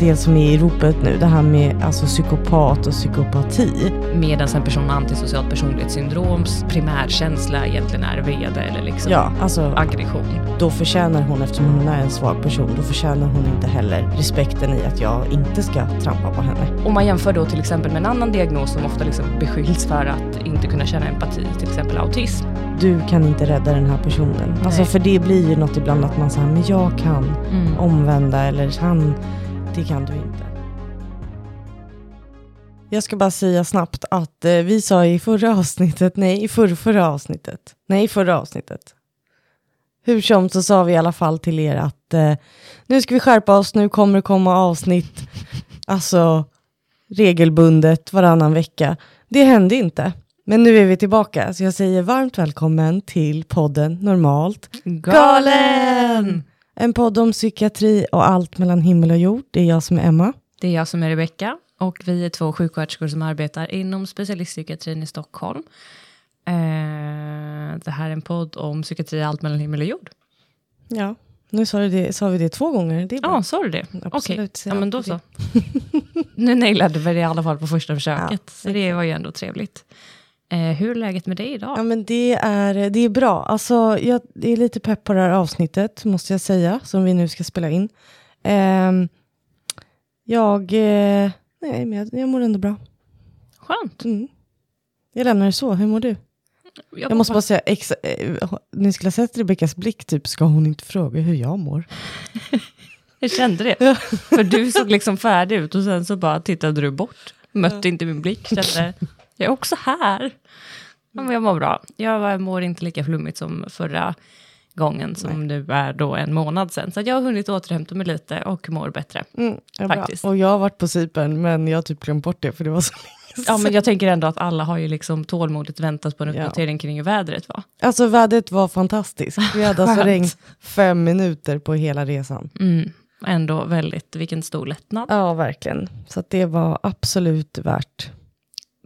det som är i ropet nu, det här med alltså psykopat och psykopati. Medan en person med antisocialt personlighetssyndroms primärkänsla egentligen är vrede eller liksom Ja, alltså aggression. då förtjänar hon, eftersom hon är en svag person, då förtjänar hon inte heller respekten i att jag inte ska trampa på henne. Om man jämför då till exempel med en annan diagnos som ofta liksom beskylls för att inte kunna känna empati, till exempel autism. Du kan inte rädda den här personen. Alltså för det blir ju något ibland att man säger, men jag kan omvända eller han, det kan du inte. Jag ska bara säga snabbt att eh, vi sa i förra avsnittet, nej i förra, förra avsnittet, nej i förra avsnittet. Hur som så sa vi i alla fall till er att eh, nu ska vi skärpa oss, nu kommer det komma avsnitt, alltså regelbundet varannan vecka. Det hände inte. Men nu är vi tillbaka, så jag säger varmt välkommen till podden Normalt Galen! En podd om psykiatri och allt mellan himmel och jord. Det är jag som är Emma. Det är jag som är Rebecka och vi är två sjuksköterskor som arbetar inom specialistpsykiatrin i Stockholm. Eh, det här är en podd om psykiatri, allt mellan himmel och jord. Ja, nu sa, det, sa vi det två gånger. Det. Ja, sa du det? Okej, Absolut, så ja, men då så. nu nailade vi det i alla fall på första försöket, Ja, så det var ju ändå trevligt. Eh, hur är läget med dig idag? Ja, men det är, det är bra. Alltså, jag är lite pepp på det här avsnittet, måste jag säga, som vi nu ska spela in. Ehm, jag, eh, nej, men jag, jag mår ändå bra. Skönt. Mm. Jag lämnar det så. Hur mår du? Jag måste bara säga, exa, eh, ni skulle ha sett Rebeckas blick, typ, ska hon inte fråga hur jag mår? Jag kände det. För du såg liksom färdig ut och sen så bara tittade du bort. Mötte inte min blick. Kände, jag är också här. Ja, men jag mår bra. Jag mår inte lika flummigt som förra gången som nu är då en månad sedan. Så jag har hunnit återhämta mig lite och mår bättre. Mm, ja, bra. Faktiskt. Och jag har varit på Cypern, men jag har typ glömt bort det, för det var så länge Ja, men jag tänker ändå att alla har ju liksom tålmodigt väntat på en Ja. uppdatering kring hur vädret var. Alltså vädret var fantastiskt. Vi hade alltså regn fem minuter på hela resan. Mm. Ändå väldigt, vilken stor lättnad. Ja, verkligen. Så det var absolut värt.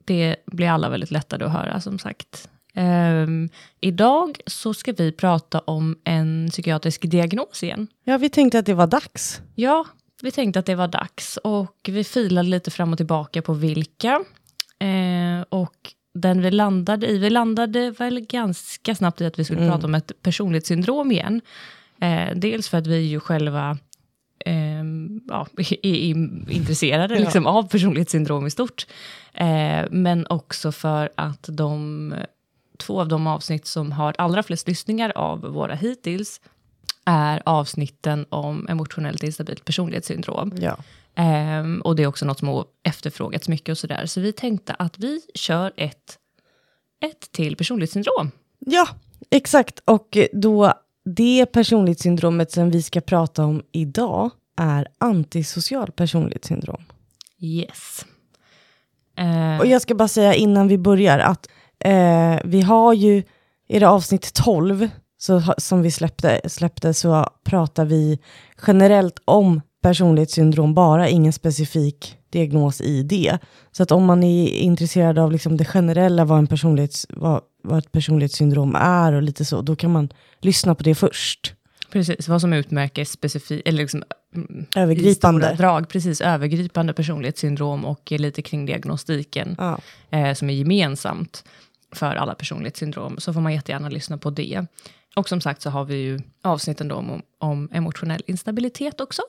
Det blir alla väldigt lättade att höra som sagt. Ehm, idag så ska vi prata om en psykiatrisk diagnos igen. Ja, vi tänkte att det var dags. Ja, vi tänkte att det var dags och vi filade lite fram och tillbaka på vilka. Eh, och den vi landade i, vi landade väl ganska snabbt i att vi skulle prata om ett personlighetssyndrom igen. Eh, dels för att vi ju själva ehm, ja, är, är intresserade liksom, av personlighetssyndrom i stort. Eh, men också för att de två av de avsnitt som har allra flest lyssningar av våra hittills är avsnitten om emotionellt instabilt personlighetssyndrom. Ja. Ehm, och det är också något som har efterfrågats mycket och sådär. Så vi tänkte att vi kör ett, ett till personlighetssyndrom. Ja, exakt. Och då det personlighetssyndromet som vi ska prata om idag är antisocial personlighetssyndrom. Yes. Ehm, Och jag ska bara säga innan vi börjar att eh, vi har ju, i det avsnitt 12 så, som vi släppte, släppte så pratar vi generellt om personlighetssyndrom, bara ingen specifik diagnos i det. Så att om man är intresserad av liksom det generella, vad, en personlighets, vad, vad ett personlighetssyndrom är och lite så, då kan man lyssna på det först. Precis, vad som utmärker specifikt, eller liksom mm, Övergripande. drag, precis övergripande personlighetssyndrom och lite kring diagnostiken Ja. eh, som är gemensamt för alla personlighetssyndrom, så får man jättegärna lyssna på det. Och som sagt så har vi ju avsnitten då om, om emotionell instabilitet också,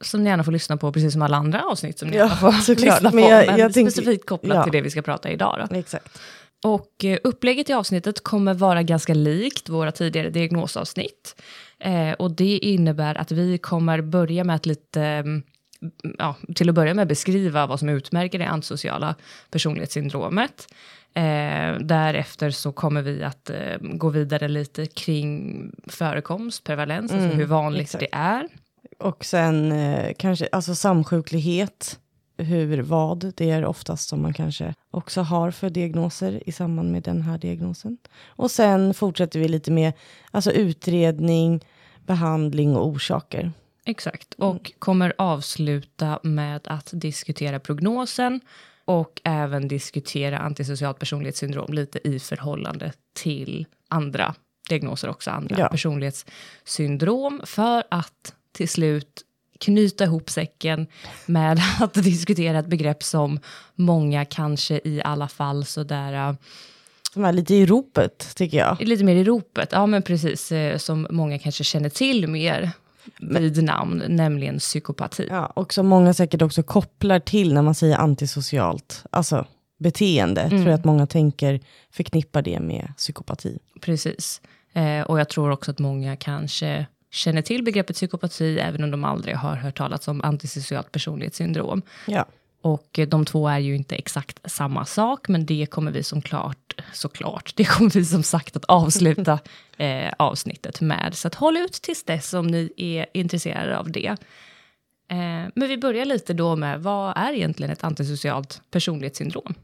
som ni gärna får lyssna på, precis som alla andra avsnitt som ni Ja, gärna får såklart. lyssna på, Men men, jag- jag tänkte- specifikt kopplat ja. till det vi ska prata idag. Då. Exakt. Och eh, upplägget i avsnittet kommer vara ganska likt våra tidigare diagnosavsnitt. Eh, och det innebär att vi kommer börja med att lite, mm, ja, till att börja med beskriva vad som utmärker det antisociala personlighetssyndromet. Eh, därefter så kommer vi att eh, gå vidare lite kring förekomst, prevalens, alltså hur vanligt exakt. det är. Och sen eh, kanske alltså samsjuklighet, hur, vad, det är oftast som man kanske också har för diagnoser i samband med den här diagnosen. Och sen fortsätter vi lite med alltså utredning, behandling och orsaker. Exakt, och kommer avsluta med att diskutera prognosen och även diskutera antisocialt personlighetssyndrom lite i förhållande till andra diagnoser också, andra Ja. personlighetssyndrom, för att till slut knyta ihop säcken med att diskutera ett begrepp som många kanske i alla fall sådär... Uh, som är lite i ropet, tycker jag. Lite mer i ropet, ja men precis. Eh, som många kanske känner till mer vid namn, nämligen psykopati. Ja, och som många säkert också kopplar till när man säger antisocialt. Alltså beteende, mm. tror jag att många tänker förknippar det med psykopati. Precis. Eh, och jag tror också att många kanske känner till begreppet psykopati, även om de aldrig har hört talas om antisocialt personlighetssyndrom. Ja. Och de två är ju inte exakt samma sak, men det kommer vi som klart, såklart, det kommer vi som sagt att avsluta eh, avsnittet med. Så att håll ut tills dess om ni är intresserade av det. Eh, men vi börjar lite då med, vad är egentligen ett antisocialt personlighetssyndrom?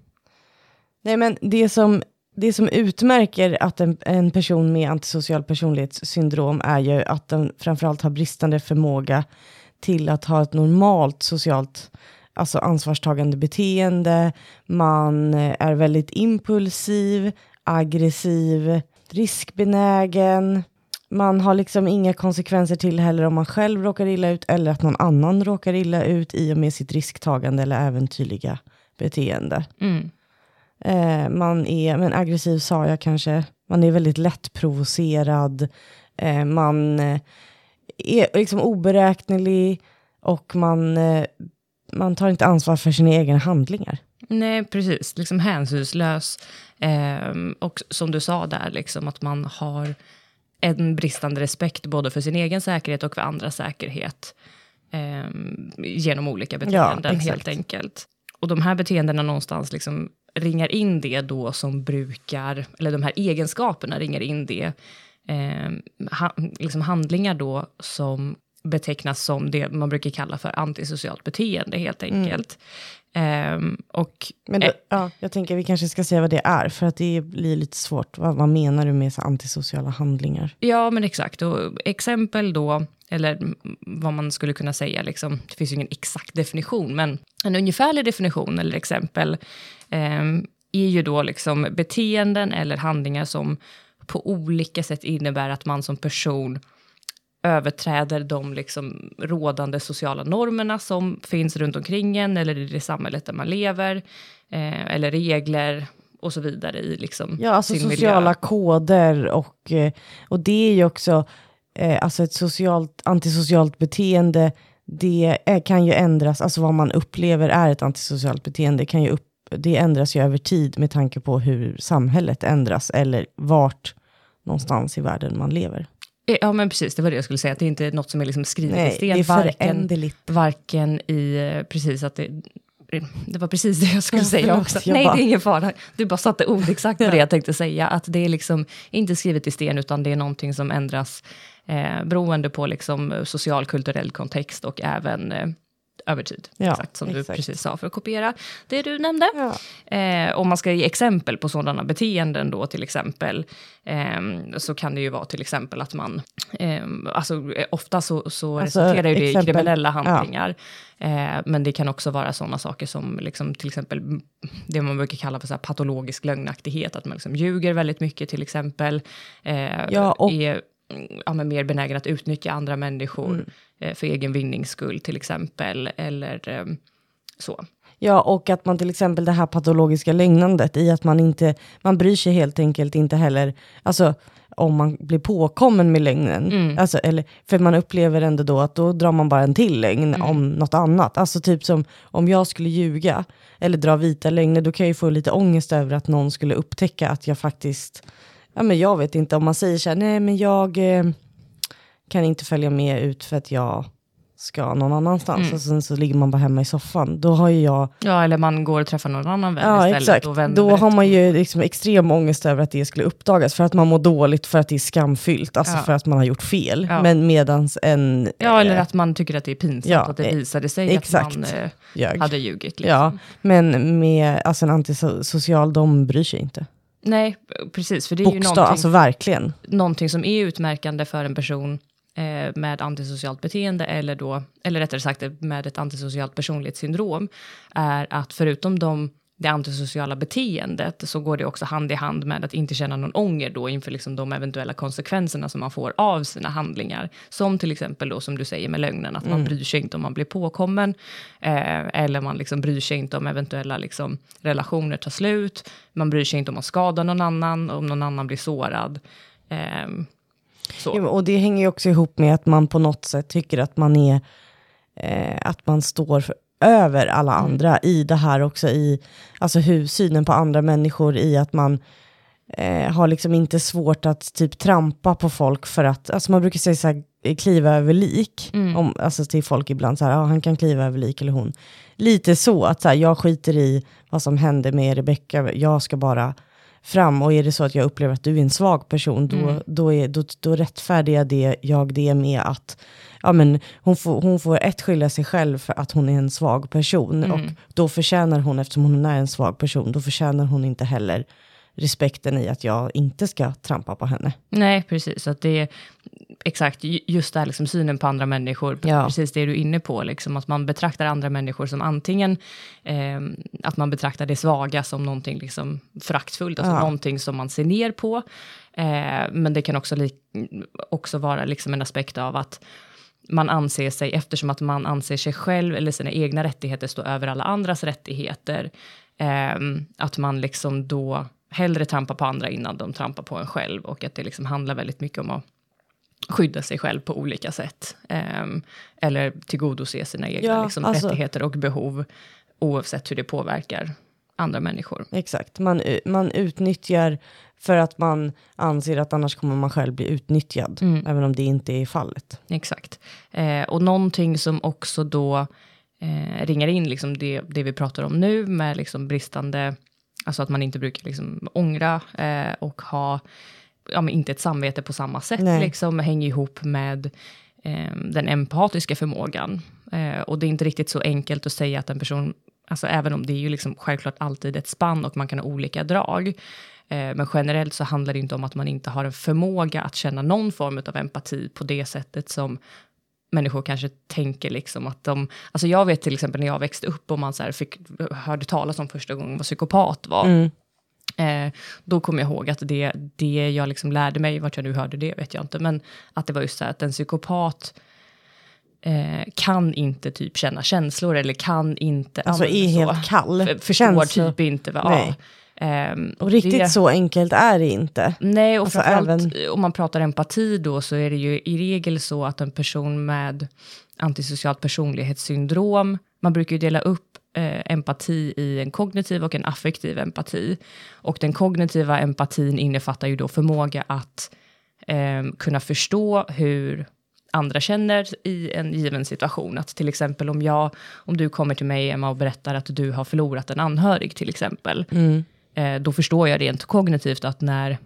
Nej, men det som, det som utmärker att en, en person med antisocial personlighetssyndrom är ju att den framförallt har bristande förmåga till att ha ett normalt socialt alltså ansvarstagande beteende, man eh, är väldigt impulsiv, aggressiv, riskbenägen, man har liksom inga konsekvenser till heller om man själv råkar illa ut eller att någon annan råkar illa ut i och med sitt risktagande eller äventyrliga beteende. Mm. Eh, man är, men aggressiv sa jag kanske, man är väldigt lättprovocerad, eh, man eh, är liksom oberäknelig och man eh, man tar inte ansvar för sina egna handlingar. Nej, precis. Liksom hänsynslös. Eh, och som du sa där, liksom, att man har en bristande respekt både för sin egen säkerhet och för andras säkerhet. Eh, genom olika beteenden, ja, helt enkelt. Och de här beteendena någonstans liksom ringar in det då som brukar, eller de här egenskaperna ringar in det, eh, ha, liksom handlingar då som betecknas som det man brukar kalla för antisocialt beteende helt mm. enkelt. Mm. Um, och, Men då, ja, jag tänker vi kanske ska säga vad det är, för att det blir lite svårt. Vad, vad menar du med så antisociala handlingar? Ja, men exakt. Och exempel då, eller vad man skulle kunna säga, liksom, det finns ju ingen exakt definition, men en ungefärlig definition eller exempel är ju då liksom beteenden eller handlingar som på olika sätt innebär att man som person överträder de liksom rådande sociala normerna som finns runt omkring en eller i det samhället där man lever, eh, eller regler och så vidare i liksom Ja, alltså sin sociala miljö. koder och, eh, och det är ju också eh, alltså ett socialt, antisocialt beteende, det är, kan ju ändras, alltså vad man upplever är ett antisocialt beteende, kan ju upp, det ändras ju över tid med tanke på hur samhället ändras eller vart någonstans i världen man lever. Eh, ja, men precis, det var det jag skulle säga, att det inte är något som är liksom skrivet Nej, i sten. Det är varken, varken i, eh, precis att det, det var precis det jag skulle ja, säga också. Nej, bara... det är ingen fara. Du bara satte ord exakt på det jag tänkte säga. Att det är liksom inte skrivet i sten, utan det är någonting som ändras eh, beroende på liksom social kulturell kontext och även eh, över tid. Ja, exakt som exakt. du precis sa, för att kopiera det du nämnde. Ja. Eh, om man ska ge exempel på sådana beteenden då till exempel, eh, så kan det ju vara till exempel att man, eh, alltså ofta så, så alltså, resulterar ju det i kriminella handlingar. Ja. Eh, men det kan också vara sådana saker som liksom, till exempel det man brukar kalla för så patologisk lögnaktighet, att man liksom ljuger väldigt mycket till exempel. Eh, ja, och är, ja, men mer benägen att utnyttja andra människor mm. eh, för egen vinnings skull till exempel. Eller eh, så. Ja, och att man till exempel det här patologiska lögnandet i att man inte, man bryr sig helt enkelt inte heller, alltså om man blir påkommen med lögnen. Mm. Alltså, eller, för man upplever ändå då att då drar man bara en till lögn mm. om något annat. Alltså typ som om jag skulle ljuga eller dra vita lögner, då kan jag ju få lite ångest över att någon skulle upptäcka att jag faktiskt ja, men jag vet inte om man säger så här, nej men jag eh, kan inte följa med ut för att jag ska någon annanstans mm. och sen så ligger man bara hemma i soffan. Då har ju jag... Ja, eller man går och träffar någon annan vän ja, istället. Exakt. Och Då har man ju liksom extrem ångest över att det skulle uppdagas, för att man mår dåligt, för att det är skamfyllt, alltså ja. för att man har gjort fel. Ja. Men medans en... Ja, eller att man tycker att det är pinsamt ja, att det eh, visade sig exakt. att man eh, hade ljugit. Liksom. Ja, men med alltså en antisocial, de bryr sig inte. Nej, precis. För det är Bokstav, ju någonting, alltså verkligen. någonting som är utmärkande för en person eh, med antisocialt beteende, eller, då, eller rättare sagt med ett antisocialt personlighetssyndrom, är att förutom de det antisociala beteendet så går det också hand i hand med att inte känna någon ånger då inför liksom de eventuella konsekvenserna som man får av sina handlingar. Som till exempel då som du säger med lögnen, att man Mm. bryr sig inte om man blir påkommen. Eh, eller man liksom bryr sig inte om eventuella liksom, relationer tar slut. Man bryr sig inte om att skada någon annan, om någon annan blir sårad. Ehm, så. Jo, och det hänger ju också ihop med att man på något sätt tycker att man är, eh, att man står för, över alla Mm. andra i det här också, i alltså hur synen på andra människor, i att man eh, har liksom inte svårt att typ trampa på folk för att, alltså man brukar säga så här, eh, kliva över lik, Mm. om, alltså till folk ibland så här, ja han kan kliva över lik eller hon. Lite så, att så här, jag skiter i vad som hände med Rebecka, jag ska bara fram och är det så att jag upplever att du är en svag person, då, Mm. då, är, då, då rättfärdigar det, jag det med att ja, men hon, får, hon får ett skylla sig själv för att hon är en svag person. Mm. Och då förtjänar hon, eftersom hon är en svag person, då förtjänar hon inte heller respekten i att jag inte ska trampa på henne. Nej, precis. Att det är exakt ju- just det här liksom synen på andra människor. Ja. Precis det du är inne på, liksom, att man betraktar andra människor som antingen eh, att man betraktar det svaga som någonting liksom föraktfullt, alltså Ja. någonting som man ser ner på. Eh, men det kan också, också vara liksom en aspekt av att man anser sig, eftersom att man anser sig själv eller sina egna rättigheter stå över alla andras rättigheter, ehm, att man liksom då hellre trampar på andra innan de trampar på en själv och att det liksom handlar väldigt mycket om att skydda sig själv på olika sätt. ehm, eller tillgodose sina egna Ja, liksom, alltså- rättigheter och behov oavsett hur det påverkar andra människor. Exakt, man, man utnyttjar för att man anser att annars kommer man själv bli utnyttjad, Mm. även om det inte är fallet. Exakt. Eh, och någonting som också då eh, ringar in liksom det, det vi pratar om nu med liksom bristande, alltså att man inte brukar liksom ångra eh, och ha, ja inte ett samvete på samma sätt, Nej. liksom hänger ihop med eh, den empatiska förmågan. Eh, och det är inte riktigt så enkelt att säga att en person, alltså även om det är ju liksom självklart alltid ett spann och man kan ha olika drag, eh, men generellt så handlar det inte om att man inte har en förmåga att känna någon form av empati på det sättet som människor kanske tänker liksom att de, alltså jag vet till exempel när jag växte upp och man så här fick, hörde talas om första gången vad psykopat var, Mm. Eh, då kommer jag ihåg att det, det jag liksom lärde mig, vart jag nu hörde det vet jag inte, men att det var just så här att en psykopat eh, kan inte typ känna känslor eller kan inte... Alltså är så. helt kall. F- Förstår Känslor- typ inte vad... Ja. Ehm, Och riktigt det- så enkelt är det inte. Nej, och Alltså framförallt om man pratar empati då så är det ju i regel så att en person med antisocialt personlighetssyndrom, man brukar ju dela upp eh, empati i en kognitiv och en affektiv empati. Och den kognitiva empatin innefattar ju då förmåga att eh, kunna förstå hur andra känner i en given situation. Att till exempel om jag, om du kommer till mig Emma och berättar att du har förlorat en anhörig till exempel, Mm. Eh, då förstår jag rent kognitivt att när,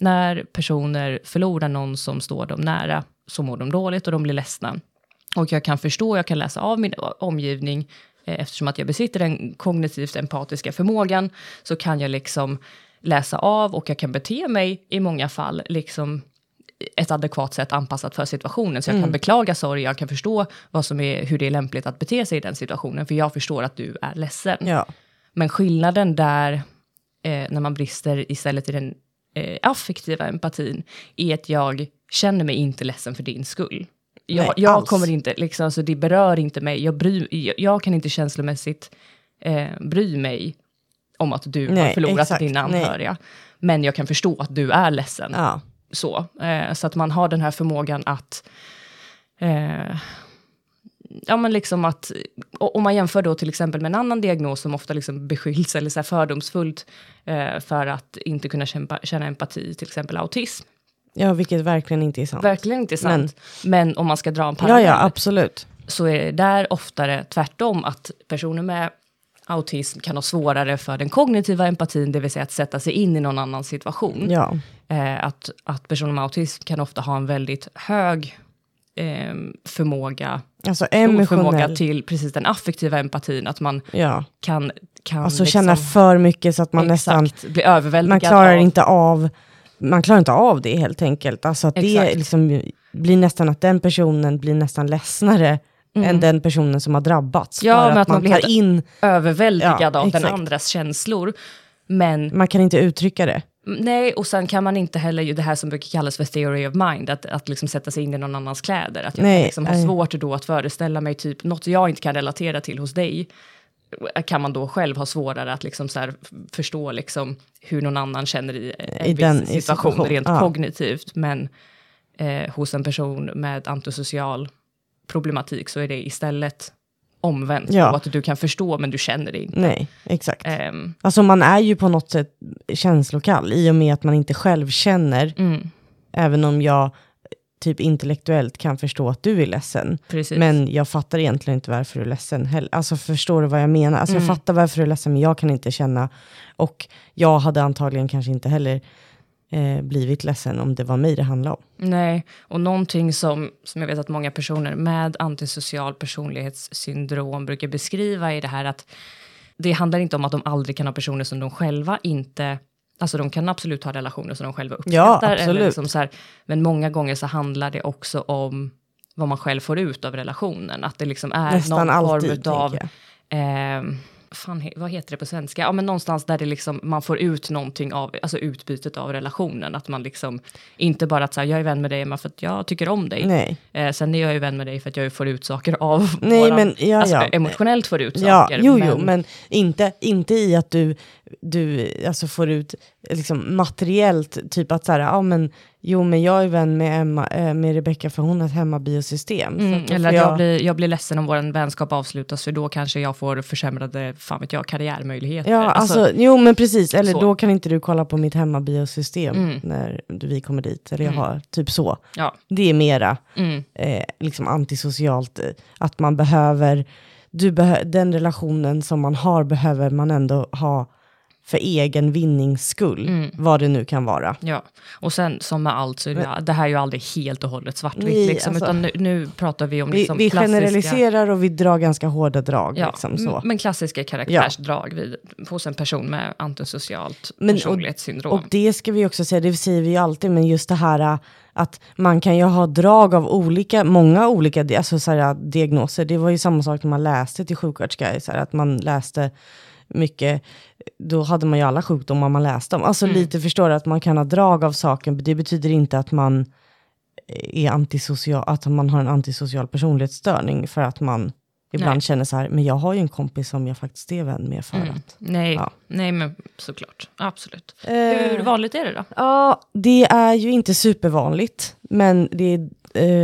när personer förlorar någon som står dem nära, så mår de dåligt och de blir ledsna. Och jag kan förstå, jag kan läsa av min omgivning, eh, eftersom att jag besitter den kognitivt empatiska förmågan, så kan jag liksom läsa av och jag kan bete mig i många fall liksom ett adekvat sätt anpassat för situationen. Så jag kan beklaga sorg, jag kan förstå vad som är, hur det är lämpligt att bete sig i den situationen, för jag förstår att du är ledsen. Ja. Men skillnaden där, eh, när man brister istället i den eh, affektiva empatin, är att jag känner mig inte ledsen för din skull. Jag, Nej, jag kommer inte, liksom, alltså, det berör inte mig. Jag, bry, jag, jag kan inte känslomässigt eh, bry mig om att du har Nej, förlorat exakt, dina nej. anhöriga. Men jag kan förstå att du är ledsen. Ja. Så, eh, så att man har den här förmågan att eh, Ja men liksom att, om man jämför då till exempel med en annan diagnos som ofta liksom beskylls eller så fördomsfullt eh, för att inte kunna kämpa, känna empati, till exempel autism. ja, vilket verkligen inte är sant. Verkligen inte sant. Men, om man ska dra en Ja, parallell ja, absolut. så är det där oftare tvärtom, att personer med autism kan ha svårare för den kognitiva empatin, det vill säga att sätta sig in i någon annan situation. Ja. Eh, att, att personer med autism kan ofta ha en väldigt hög eh, förmåga, Alltså förmåga till precis den affektiva empatin, att man Ja. kan, kan Alltså liksom, känna för mycket så att man nästan, exakt, bli överväldigad man klarar av, inte av, man klarar inte av det helt enkelt. Alltså att det Exakt. liksom blir nästan att den personen blir nästan ledsnare än den personen som har drabbats. Ja, men att, att man man blir in, Överväldigad Ja, av den exakt. andras känslor. Men man kan inte uttrycka det. Nej, och sen kan man inte heller, det här som brukar kallas för theory of mind, att, att liksom sätta sig in i någon annans kläder. Att jag Nej, liksom ha nej. svårt då att föreställa mig typ något jag inte kan relatera till hos dig. Kan man då själv ha svårare att liksom så förstå liksom hur någon annan känner i en I viss situation, situation, rent ja. kognitivt. Men eh, hos en person med antisocial problematik så är det istället omvänt. Ja. Och att du kan förstå men du känner det inte. Nej, exakt. Ehm, Alltså man är ju på något sätt känslokall i och med att man inte själv känner, mm, även om jag typ intellektuellt kan förstå att du är ledsen. precis. Men jag fattar egentligen inte varför du är ledsen heller. Alltså förstår du vad jag menar? Alltså Mm. jag fattar varför du är ledsen, men jag kan inte känna. Och jag hade antagligen kanske inte heller eh, blivit ledsen om det var mig det handlade om. Nej, och någonting som, som jag vet att många personer med antisocial personlighetssyndrom brukar beskriva är det här att det handlar inte om att de aldrig kan ha personer som de själva inte Alltså de kan absolut ha relationer som de själva uppskattar. Ja, eller liksom så här, men många gånger så handlar det också om vad man själv får ut av relationen. Att det liksom är Nästan någon alltid, form av eh, fan, vad heter det på svenska? Ja, men någonstans där det liksom, man får ut någonting av, alltså utbytet av relationen. Att man liksom, inte bara att säga jag är vän med dig Emma för att jag tycker om dig. Nej. Eh, sen är jag ju vän med dig för att jag får ut saker av Nej, våran- men ja, alltså, ja. emotionellt får ut Ja, saker. jo, jo, men inte, inte i att du, du alltså får ut liksom, materiellt, typ att så här, ja men, jo men jag är vän med, Emma, eh, med Rebecca för hon har ett hemmabiosystem. så Mm, eller att jag, blir, jag blir ledsen om vår vänskap avslutas för då kanske jag får försämrade, fan vet jag, karriärmöjligheter. Ja, alltså, jo men precis, eller så. då kan inte du kolla på mitt hemmabiosystem Mm. när vi kommer dit, eller jag har, typ så. ja, Det är mera mm, eh, liksom antisocialt, eh, att man behöver, du behö den relationen som man har behöver man ändå ha för egen vinnings skull, Mm. vad det nu kan vara. Ja, och sen som med allt så är det, det här är ju aldrig helt och hållet svartvitt. Nej, Liksom, alltså- utan nu, nu pratar vi om Vi, liksom vi klassiska... generaliserar och vi drar ganska hårda drag. Ja, liksom, så. men klassiska karaktärsdrag vid, hos en person med antisocialt Men- och- personlighetssyndrom. Och det ska vi också säga, det säger vi ju alltid, men just det här äh, att man kan ju ha drag av olika, många olika alltså, så här, diagnoser. Det var ju samma sak när man läste till sjuksköterska, så här, att man läste mycket, då hade man ju alla sjukdomar man läste om. Alltså Mm. lite förstår du, att man kan ha drag av saken, det betyder inte att man är antisocial, att man har en antisocial personlighetsstörning för att man ibland Nej. känner så här, men jag har ju en kompis som jag faktiskt är vän med för Mm. att. Nej, Ja. nej, men såklart. Absolut. Eh, Hur vanligt är det då? Ja, det är ju inte supervanligt, men det är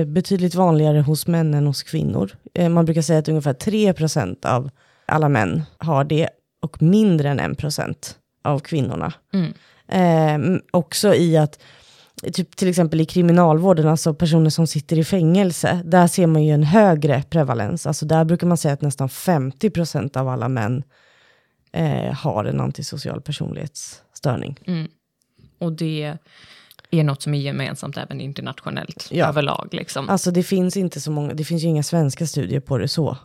eh, betydligt vanligare hos män än hos kvinnor. Eh, man brukar säga att ungefär 3% av alla män har det och mindre än 1% av kvinnorna. Mm. Eh, också i att, typ till exempel i kriminalvården, alltså personer som sitter i fängelse, där ser man ju en högre prevalens. Alltså där brukar man säga att nästan 50% av alla män eh, har en antisocial personlighetsstörning. Mm. Och det är något som är gemensamt även internationellt Ja. överlag. Liksom. Alltså det finns inte så många, det finns ju inga svenska studier på det så.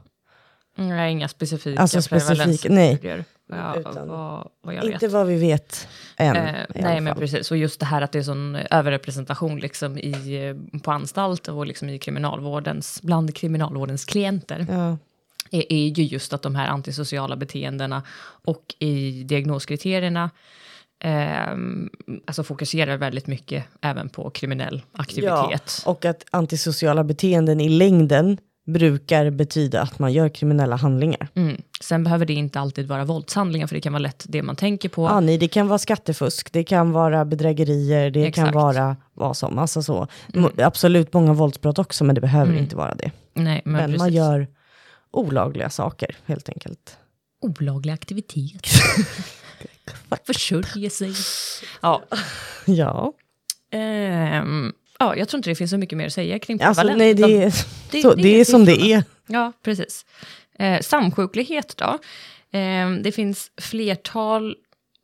Nej, inga specifika Alltså specifika, prevalensstudier. Ja, Utan- vad, vad Inte vad vi vet än. Eh, nej, men precis. Och just det här att det är sån överrepresentation liksom i, eh, på anstalt och liksom i kriminalvårdens, bland kriminalvårdens klienter Ja, är, är ju just att de här antisociala beteendena och i diagnoskriterierna eh, alltså fokuserar väldigt mycket även på kriminell aktivitet. och att antisociala beteenden i längden brukar betyda att man gör kriminella handlingar. Mm. Sen behöver det inte alltid vara våldshandlingar, för det kan vara lätt det man tänker på. Ah, nej, det kan vara skattefusk, det kan vara bedrägerier, det kan Exakt. vara vad som. Alltså så. M- Absolut många våldsbrott också, men det behöver Mm. inte vara det. Nej, men, Men, man gör olagliga saker helt enkelt. olaglig aktivitet. Försörjer sig. Ja. Ja, Ehm, ja, jag tror inte det finns så mycket mer att säga kring alltså nej, det är, det- så, det det är är som det är. Ja, precis. Eh, samsjuklighet då? Eh, det finns flertal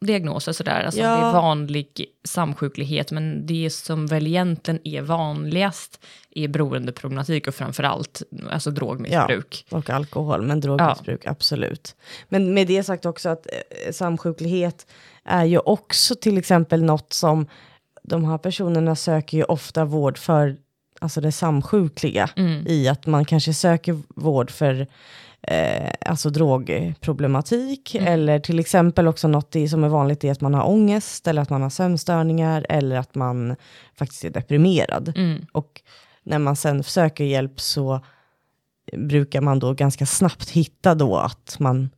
diagnoser sådär. Alltså Ja. Det är vanlig samsjuklighet, men det som väl egentligen är vanligast är beroendeproblematik och framförallt alltså drogmissbruk. Och alkohol, men drogmissbruk absolut. Men med det sagt också att eh, samsjuklighet är ju också till exempel något som de här personerna söker ju ofta vård för alltså det samsjukliga Mm. i att man kanske söker vård för eh, alltså drogproblematik Mm. eller till exempel också något i, som är vanligt är att man har ångest eller att man har sömnstörningar eller att man faktiskt är deprimerad. Mm. Och när man sen söker hjälp så brukar man då ganska snabbt hitta då att man,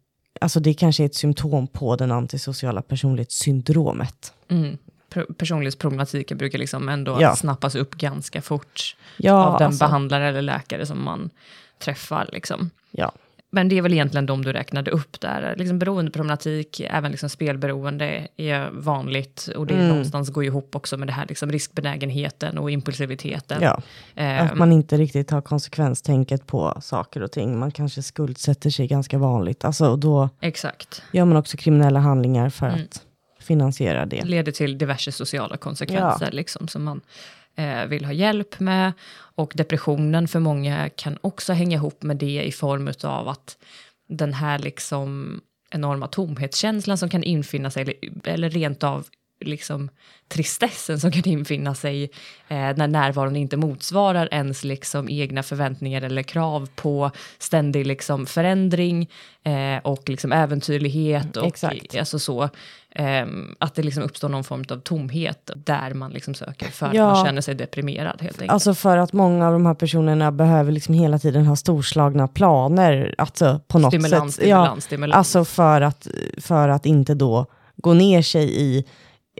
alltså det kanske är ett symptom på den antisociala personlighetssyndromet. Mm. Pro- Personlighetsproblematiken brukar liksom ändå Ja. snappas upp ganska fort Ja, av den alltså, behandlare eller läkare som man träffar. Liksom. ja. Men det är väl egentligen de du räknade upp där. Liksom beroendeproblematik, även liksom spelberoende är vanligt. Och det Mm. någonstans går ihop också med det här liksom riskbenägenheten och impulsiviteten. ja. Ehm, Att man inte riktigt har konsekvenstänket på saker och ting. Man kanske skuldsätter sig ganska vanligt. Alltså, och då Exakt. gör man också kriminella handlingar för Mm. att finansiera det. leder till diverse sociala konsekvenser liksom, som man eh, vill ha hjälp med. Och depressionen för många kan också hänga ihop med det i form av att den här liksom enorma tomhetskänslan som kan infinna sig, eller, eller rent av liksom tristessen som kan infinna sig eh, när närvaron inte motsvarar ens liksom egna förväntningar eller krav på ständig liksom förändring eh, och liksom äventyrlighet. Och, Exakt. Alltså så, ehm, att det liksom uppstår någon form av tomhet där man liksom söker för Ja. att man känner sig deprimerad helt enkelt. Alltså för att många av de här personerna behöver liksom hela tiden ha storslagna planer. Alltså på något stimulans, sätt. stimulans, stimulans. Alltså för att, för att inte då gå ner sig i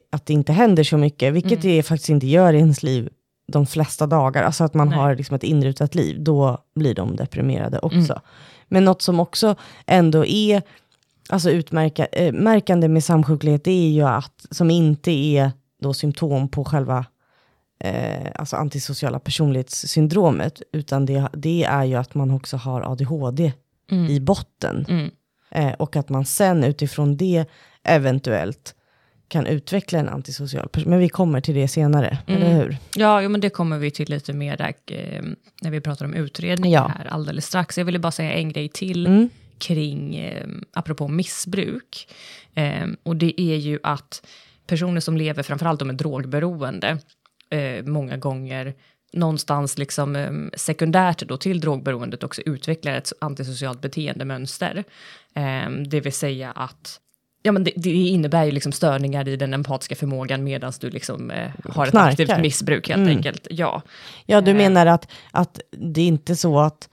att det inte händer så mycket, vilket Mm. det faktiskt inte gör i ens liv de flesta dagar. Alltså att man Nej. har liksom ett inrutat liv, då blir de deprimerade också. Mm. Men något som också ändå är alltså utmärka, eh, märkande med samsjuklighet, det är ju att, som inte är då symptom på själva eh, alltså antisociala personlighetssyndromet, utan det, det är ju att man också har ADHD Mm. i botten. Mm. Eh, och att man sen utifrån det eventuellt kan utveckla en antisocial person. Men vi kommer till det senare, Mm. eller hur? Ja, jo, men det kommer vi till lite mer där, eh, när vi pratar om utredningen Ja. här alldeles strax. Jag ville bara säga en grej till Mm. kring, eh, apropå missbruk. Eh, och det är ju att personer som lever framförallt med drogberoende, eh, många gånger någonstans liksom eh, sekundärt då till drogberoendet också utvecklar ett antisocialt beteendemönster. Eh, det vill säga att Ja, men det, det innebär ju liksom störningar i den empatiska förmågan medan du liksom, eh, har ett Knarkar. aktivt missbruk helt Mm. enkelt. Ja, Ja, du Eh. menar att, att det är inte så att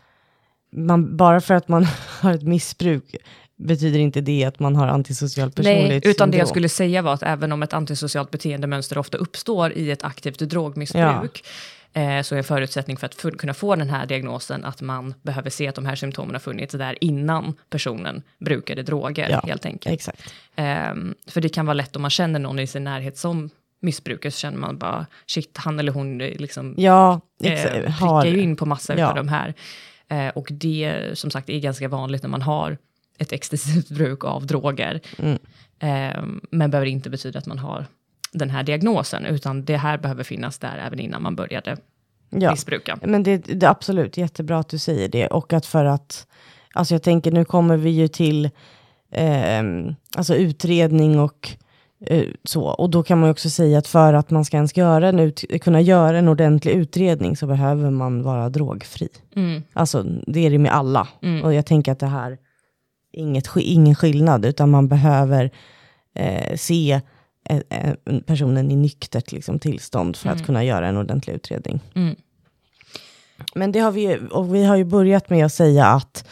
man, bara för att man har ett missbruk betyder inte det att man har antisocial Nej, personlighetssyndrom? utan det jag skulle säga var att även om ett antisocialt beteendemönster ofta uppstår i ett aktivt drogmissbruk, eh, så är en förutsättning för att kunna få den här diagnosen att man behöver se att de här symptomen har funnits där innan personen brukade droger, Ja, helt enkelt. Exakt. Ehm, för det kan vara lätt om man känner någon i sin närhet som missbrukare, så känner man bara, shit, han eller hon eh, liksom Ja, eh, prickar ju in på massa Ja. av de här. Eh, och det, som sagt, är ganska vanligt när man har ett extensivt bruk av droger. Mm. Eh, men behöver inte betyda att man har den här diagnosen, utan det här behöver finnas där även innan man började ja. missbruka. Men det, det är absolut jättebra att du säger det. Och att för att, alltså jag tänker nu kommer vi ju till ehm, alltså utredning och eh, så. Och då kan man ju också säga att för att man ska ens göra en ut, kunna göra en ordentlig utredning så behöver man vara drogfri. Mm, Alltså det är det med alla. mm, Och jag tänker att det här är inget, ingen skillnad, utan man behöver eh, se eh, eh, personen i nyktert liksom, tillstånd för Mm. att kunna göra en ordentlig utredning. mm, Men det har vi och vi har ju börjat med att säga att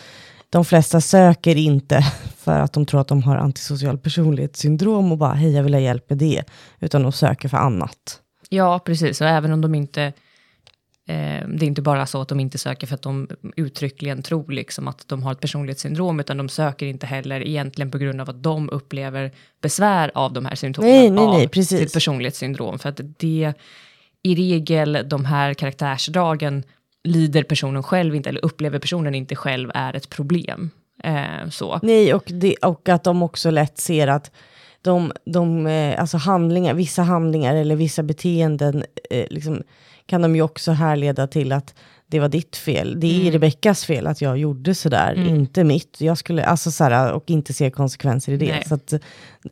de flesta söker inte för att de tror att de har antisocial personlighetssyndrom och bara hej jag vill ha hjälp med det, utan de söker för annat. Ja, precis. Och även om de inte... Eh, det är inte bara så att de inte söker för att de uttryckligen tror liksom att de har ett personlighetssyndrom, utan de söker inte heller egentligen på grund av att de upplever besvär av de här symptomen Nej, nej, nej, av precis. sitt personlighetssyndrom. För att det, i regel, de här karaktärsdragen lider personen själv inte, eller upplever personen inte själv är ett problem. Eh, så. Nej, och, det, och att de också lätt ser att de, de eh, alltså handlingar, vissa handlingar eller vissa beteenden eh, liksom, kan de ju också härleda till att det var ditt fel. Det är Mm. Rebeckas fel att jag gjorde sådär, Mm. inte mitt. Jag skulle, alltså såhär, och inte se konsekvenser i det. Nej. Så att,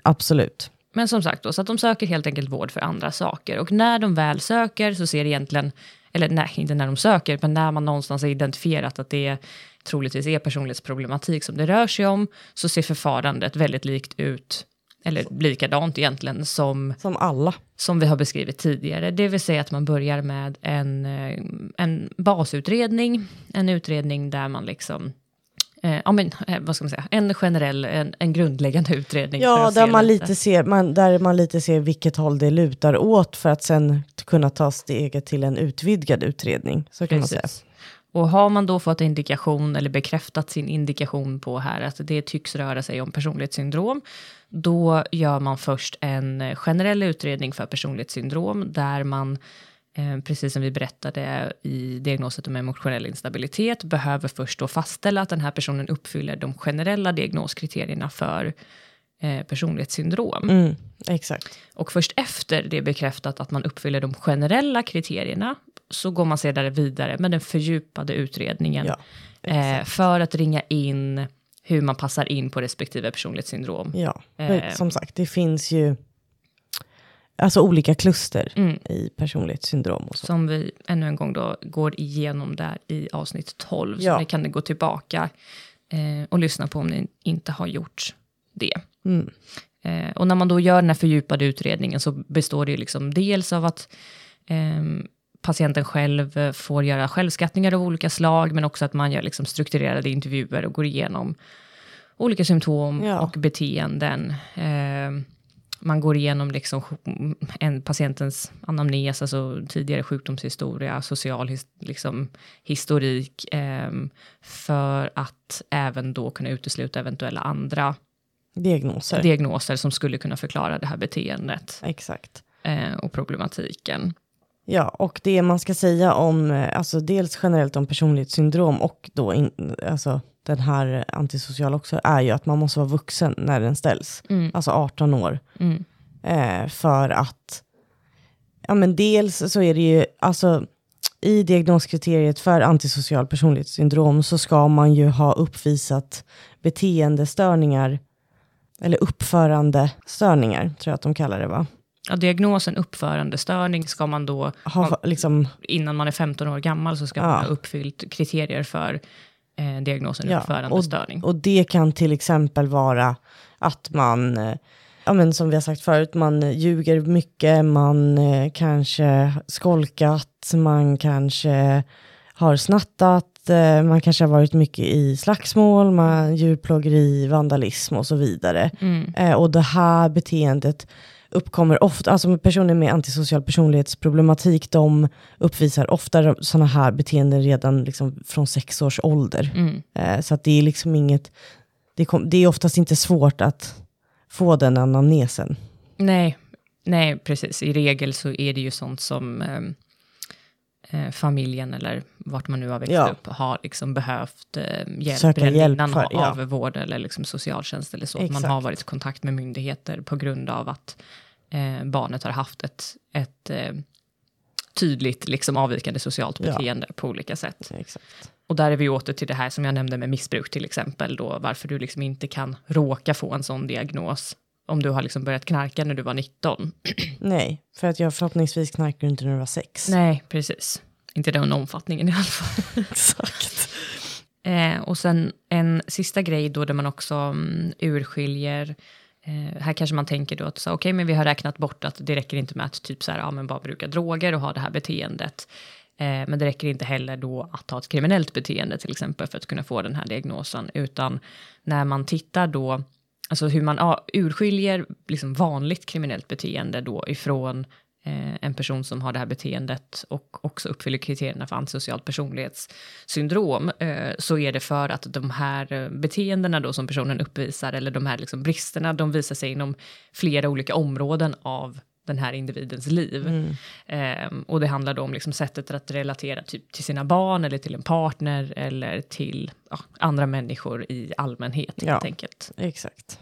absolut. Men som sagt, då, så att de söker helt enkelt vård för andra saker. Och när de väl söker så ser egentligen eller nej, inte när de söker, men när man någonstans har identifierat att det troligtvis är personlighetsproblematik som det rör sig om, så ser förfarandet väldigt likt ut, eller likadant egentligen, som, Som alla. som vi har beskrivit tidigare. Det vill säga att man börjar med en, eh, en basutredning, en utredning där man liksom Eh, ja, men, eh, vad ska man säga, en generell, en, en grundläggande utredning. Ja, där man, lite ser, man, där man lite ser vilket håll det lutar åt för att sen kunna ta steget till en utvidgad utredning. Så kan man säga. Och har man då fått indikation eller bekräftat sin indikation på här att det tycks röra sig om personlighetssyndrom, då gör man först en eh, generell utredning för personlighetssyndrom där man, eh, precis som vi berättade i diagnoset om emotionell instabilitet, behöver först då fastställa att den här personen uppfyller de generella diagnoskriterierna för eh, personlighetssyndrom. Mm, exakt. Och först efter det är bekräftat att man uppfyller de generella kriterierna så går man sedan vidare med den fördjupade utredningen Ja, eh, för att ringa in hur man passar in på respektive personlighetssyndrom. Ja, Eh. som sagt, det finns ju alltså olika kluster Mm. i personlighetssyndrom och så. Som vi ännu en gång då går igenom där i avsnitt 12. Ja. Så ni kan gå tillbaka eh, och lyssna på om ni inte har gjort det. Mm. Eh, och när man då gör den här fördjupade utredningen så består det ju liksom dels av att ehm, patienten själv eh, får göra självskattningar av olika slag, men också att man gör liksom strukturerade intervjuer och går igenom olika symptom Ja. och beteenden. Ehm, man går igenom liksom en patientens anamnes, alltså tidigare sjukdomshistoria, social his, liksom, historik, ehm, för att även då kunna utesluta eventuella andra Diagnoser. diagnoser som skulle kunna förklara det här beteendet Exakt. eh, och problematiken. Ja, och det man ska säga om, eh, alltså dels generellt om personlighetssyndrom och då in, alltså den här antisociala också, är ju att man måste vara vuxen när den ställs. Mm. Alltså 18 år. Mm. Eh, för att, ja men dels så är det ju, alltså i diagnoskriteriet för antisocial personlighetssyndrom så ska man ju ha uppvisat beteendestörningar, eller uppförandestörningar, tror jag att de kallar det va? Ja, diagnosen uppförandestörning ska man då, Ha, liksom, innan man är 15 år gammal, så ska man Ja. ha uppfyllt kriterier för eh, diagnosen Ja, uppförandestörning. Och det kan till exempel vara att man, eh, ja men som vi har sagt förut, man ljuger mycket, man eh, kanske skolkat, man kanske har snattat, eh, man kanske har varit mycket i slagsmål, man, djurplågeri, vandalism och så vidare. Mm. Eh, och det här beteendet uppkommer ofta, alltså personer med antisocial personlighetsproblematik, de uppvisar ofta sådana här beteenden redan liksom från sex års ålder. Mm. Eh, så det är liksom inget, det, kom, det är oftast inte svårt att få den anamnesen. Nej, nej, precis. I regel så är det ju sånt som ehm, eh, familjen eller vart man nu har växt Ja. upp har liksom behövt eh, hjälp Söka redan hjälp innan för, ja. av vård eller liksom socialtjänst eller så. Att man Exakt. har varit i kontakt med myndigheter på grund av att eh, barnet har haft ett, ett eh, tydligt liksom avvikande socialt Ja. beteende på olika sätt. Exakt. Och där är vi åter till det här som jag nämnde med missbruk till exempel, då, varför du liksom inte kan råka få en sån diagnos om du har liksom börjat knarka när du var 19. Nej, för att jag förhoppningsvis knarkar inte när du var sex. Nej, precis. Inte den omfattningen i alla fall. Exakt. Eh, och sen en sista grej då där man också mm, urskiljer Eh, här kanske man tänker då att okej, men vi har räknat bort att det räcker inte med att typ så här, ja, men bara bruka droger och ha det här beteendet. Eh, men det räcker inte heller då att ha ett kriminellt beteende till exempel för att kunna få den här diagnosen, utan när man tittar då, alltså hur man urskiljer liksom vanligt kriminellt beteende då ifrån eh, en person som har det här beteendet och också uppfyller kriterierna för antisocialt personlighetssyndrom, eh, så är det för att de här eh, beteendena då som personen uppvisar, eller de här liksom bristerna, de visar sig inom flera olika områden av den här individens liv. Eh, och det handlar då om liksom sättet att relatera typ till sina barn, eller till en partner, eller till ja, andra människor i allmänhet helt Ja. enkelt. Exakt.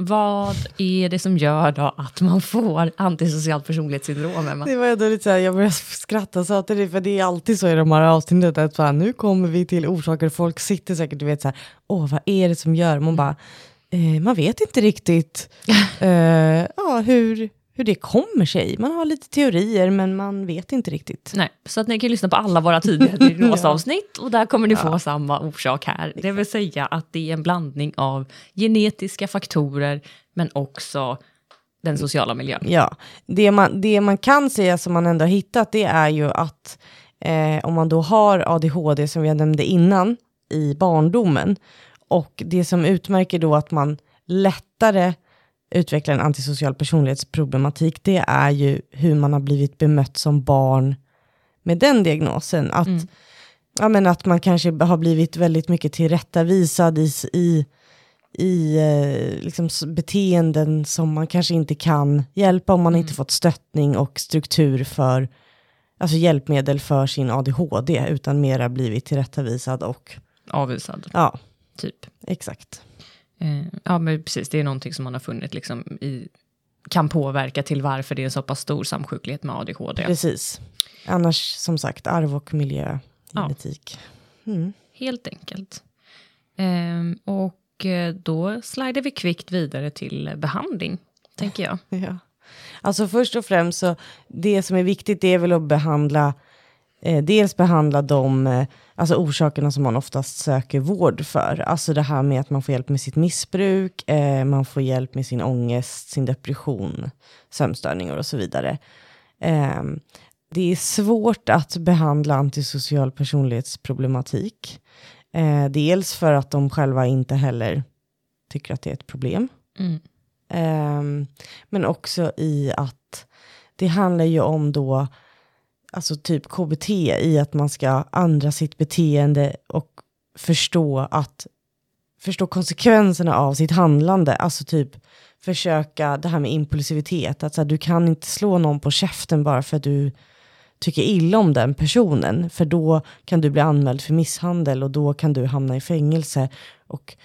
Vad är det som gör då att man får antisocialt personlighetssyndrom, Emma? Det var ändå lite så här, jag började skratta så att det, för det är alltid så i de här avsnitten, att så här, nu kommer vi till orsaker, folk sitter säkert och vet så här, åh vad är det som gör, man bara, eh, man vet inte riktigt, eh, ja hur, hur det kommer sig. Man har lite teorier men man vet inte riktigt. Nej, så att ni kan lyssna på alla våra tidigare diagnosavsnitt och där kommer ni få ja. samma orsak här. Det vill säga att det är en blandning av genetiska faktorer men också den sociala miljön. Ja, det man, det man kan säga som man ändå har hittat det är ju att eh, om man då har ADHD som jag nämnde innan i barndomen och det som utmärker då att man lättare utvecklar en antisocial personlighetsproblematik, det är ju hur man har blivit bemött som barn med den diagnosen. Att, mm. ja, men att man kanske har blivit väldigt mycket tillrättavisad i, i, i eh, liksom beteenden som man kanske inte kan hjälpa om man mm. inte fått stöttning och struktur för, alltså hjälpmedel för sin ADHD, utan mera blivit tillrättavisad och avvisad. Ja, typ. Exakt. Eh, ja, men precis. Det är någonting som man har funnit liksom i, kan påverka till varför det är en så pass stor samsjuklighet med ADHD. Precis. Annars, som sagt, arv och miljö, genetik. Ja. Mm. Helt enkelt. Ehm, eh, och då slider vi kvickt vidare till behandling, tänker jag. Ja. Alltså först och främst, så det som är viktigt det är väl att behandla eh, dels behandla de eh, alltså orsakerna som man oftast söker vård för. Alltså det här med att man får hjälp med sitt missbruk, eh, man får hjälp med sin ångest, sin depression, sömnstörningar och så vidare. Eh, det är svårt att behandla antisocial personlighetsproblematik. Eh, dels för att de själva inte heller tycker att det är ett problem. Mm. Ehm, men också i att det handlar ju om då alltså typ KBT i att man ska ändra sitt beteende och förstå att förstå konsekvenserna av sitt handlande. Alltså typ försöka det här med impulsivitet. Att så här, du kan inte slå någon på käften bara för att du tycker illa om den personen. För då kan du bli anmäld för misshandel och då kan du hamna i fängelse. Och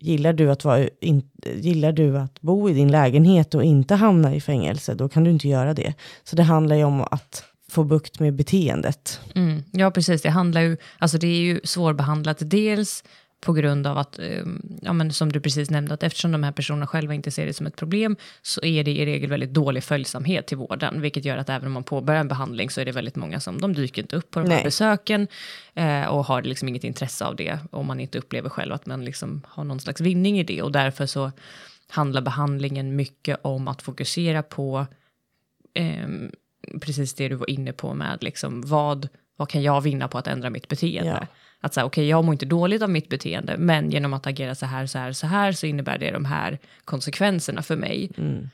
gillar du att, vara in, gillar du att bo i din lägenhet och inte hamna i fängelse, då kan du inte göra det. Så det handlar ju om att få bukt med beteendet. Mm, ja, precis. Det handlar ju, alltså det är ju svårbehandlat. Dels på grund av att, ehm, ja, men som du precis nämnde, att eftersom de här personerna själva inte ser det som ett problem, så är det i regel väldigt dålig följsamhet till vården, vilket gör att även om man påbörjar en behandling så är det väldigt många som, de dyker inte upp på de här Nej. besöken eh, och har liksom inget intresse av det, om man inte upplever själv att man liksom har någon slags vinning i det, och därför så handlar behandlingen mycket om att fokusera på eh, precis det du var inne på med liksom, vad, vad kan jag vinna på att ändra mitt beteende? Ja. Att säga, okej, okay, jag mår inte dåligt av mitt beteende, men genom att agera så här, så här, så här, så innebär det de här konsekvenserna för mig. Mm.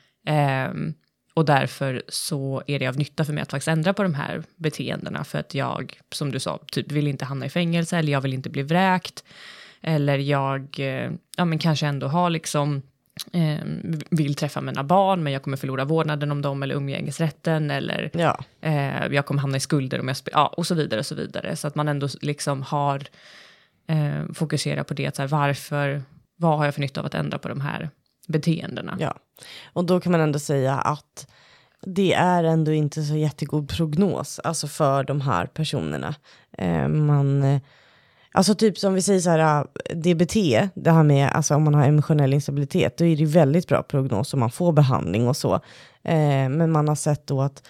Um, och därför så är det av nytta för mig att faktiskt ändra på de här beteendena, för att jag, som du sa, typ vill inte hamna i fängelse, eller jag vill inte bli vräkt, eller jag, eh, ja men kanske ändå har liksom eh, vill träffa mina barn, men jag kommer förlora vårdnaden om dem eller umgängesrätten eller ja. eh, jag kommer hamna i skulder om jag ja, och så vidare och så vidare. Så att man ändå liksom har eh, fokuserat på det, att så här, varför, vad har jag för nytta av att ändra på de här beteendena? Ja, och då kan man ändå säga att det är ändå inte så jättegod prognos, alltså för de här personerna. Eh, man Alltså typ som vi säger så här, äh, DBT, det här med alltså om man har emotionell instabilitet, då är det väldigt bra prognos om man får behandling och så. Eh, men man har sett då att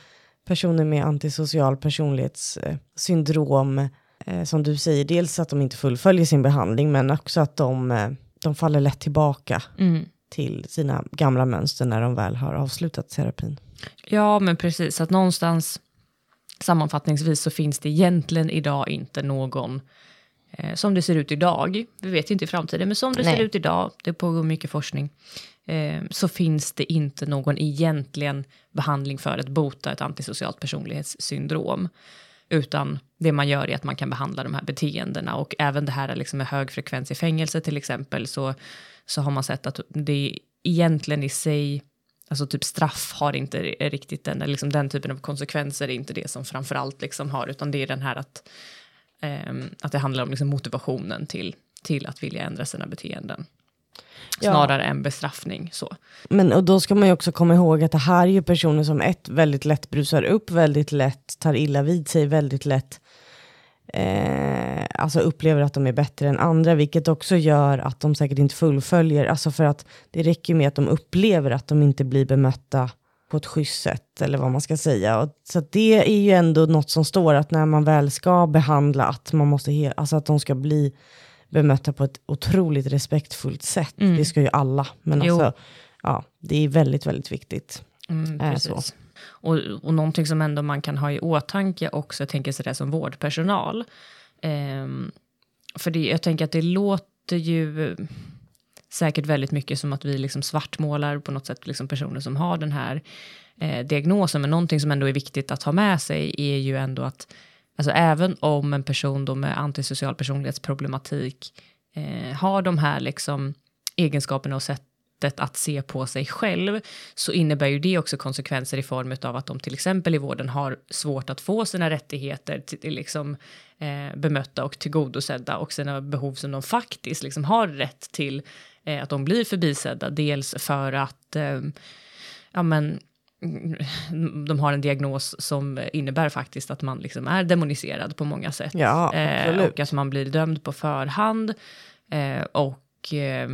personer med antisocial personlighetssyndrom, eh, som du säger, dels att de inte fullföljer sin behandling, men också att de, eh, de faller lätt tillbaka mm. till sina gamla mönster när de väl har avslutat terapin. Ja, men precis, att någonstans sammanfattningsvis så finns det egentligen idag inte någon eh, som det ser ut idag, vi vet inte i framtiden, men som det Nej. ser ut idag, det pågår mycket forskning, eh, så finns det inte någon egentligen behandling för att bota ett antisocialt personlighetssyndrom. Utan det man gör är att man kan behandla de här beteendena och även det här liksom med hög frekvens i fängelse till exempel så, så har man sett att det egentligen i sig Alltså typ straff har inte riktigt den, liksom den typen av konsekvenser är inte det som framförallt liksom har, utan det är den här att att det handlar om liksom motivationen till, till att vilja ändra sina beteenden. Snarare ja. än bestraffning. Så. Men och då ska man ju också komma ihåg att det här är ju personer som ett väldigt lätt brusar upp, väldigt lätt tar illa vid sig, väldigt lätt eh, alltså upplever att de är bättre än andra, vilket också gör att de säkert inte fullföljer, alltså för att det räcker med att de upplever att de inte blir bemötta på ett schysst sätt, eller vad man ska säga. Och, så det är ju ändå något som står att när man väl ska behandla, att, man måste alltså att de ska bli bemötta på ett otroligt respektfullt sätt. Mm. Det ska ju alla, men Jo. alltså, ja, det är väldigt, väldigt viktigt. Mm, är precis. Och, och någonting som ändå man kan ha i åtanke också, jag tänker sådär som vårdpersonal. Ehm, för det, jag tänker att det låter ju säkert väldigt mycket som att vi liksom svartmålar på något sätt liksom personer som har den här eh, diagnosen. Men någonting som ändå är viktigt att ha med sig är ju ändå att alltså även om en person då med antisocial personlighetsproblematik eh, har de här liksom egenskaperna och sätt sättet att se på sig själv så innebär ju det också konsekvenser i form av att de till exempel i vården har svårt att få sina rättigheter till, liksom, eh, bemötta och tillgodosedda och sina behov som de faktiskt liksom har rätt till eh, att de blir förbisedda. Dels för att eh, ja, men, mm, de har en diagnos som innebär faktiskt att man liksom är demoniserad på många sätt. Ja, Eh, och att man blir dömd på förhand. Eh, och eh,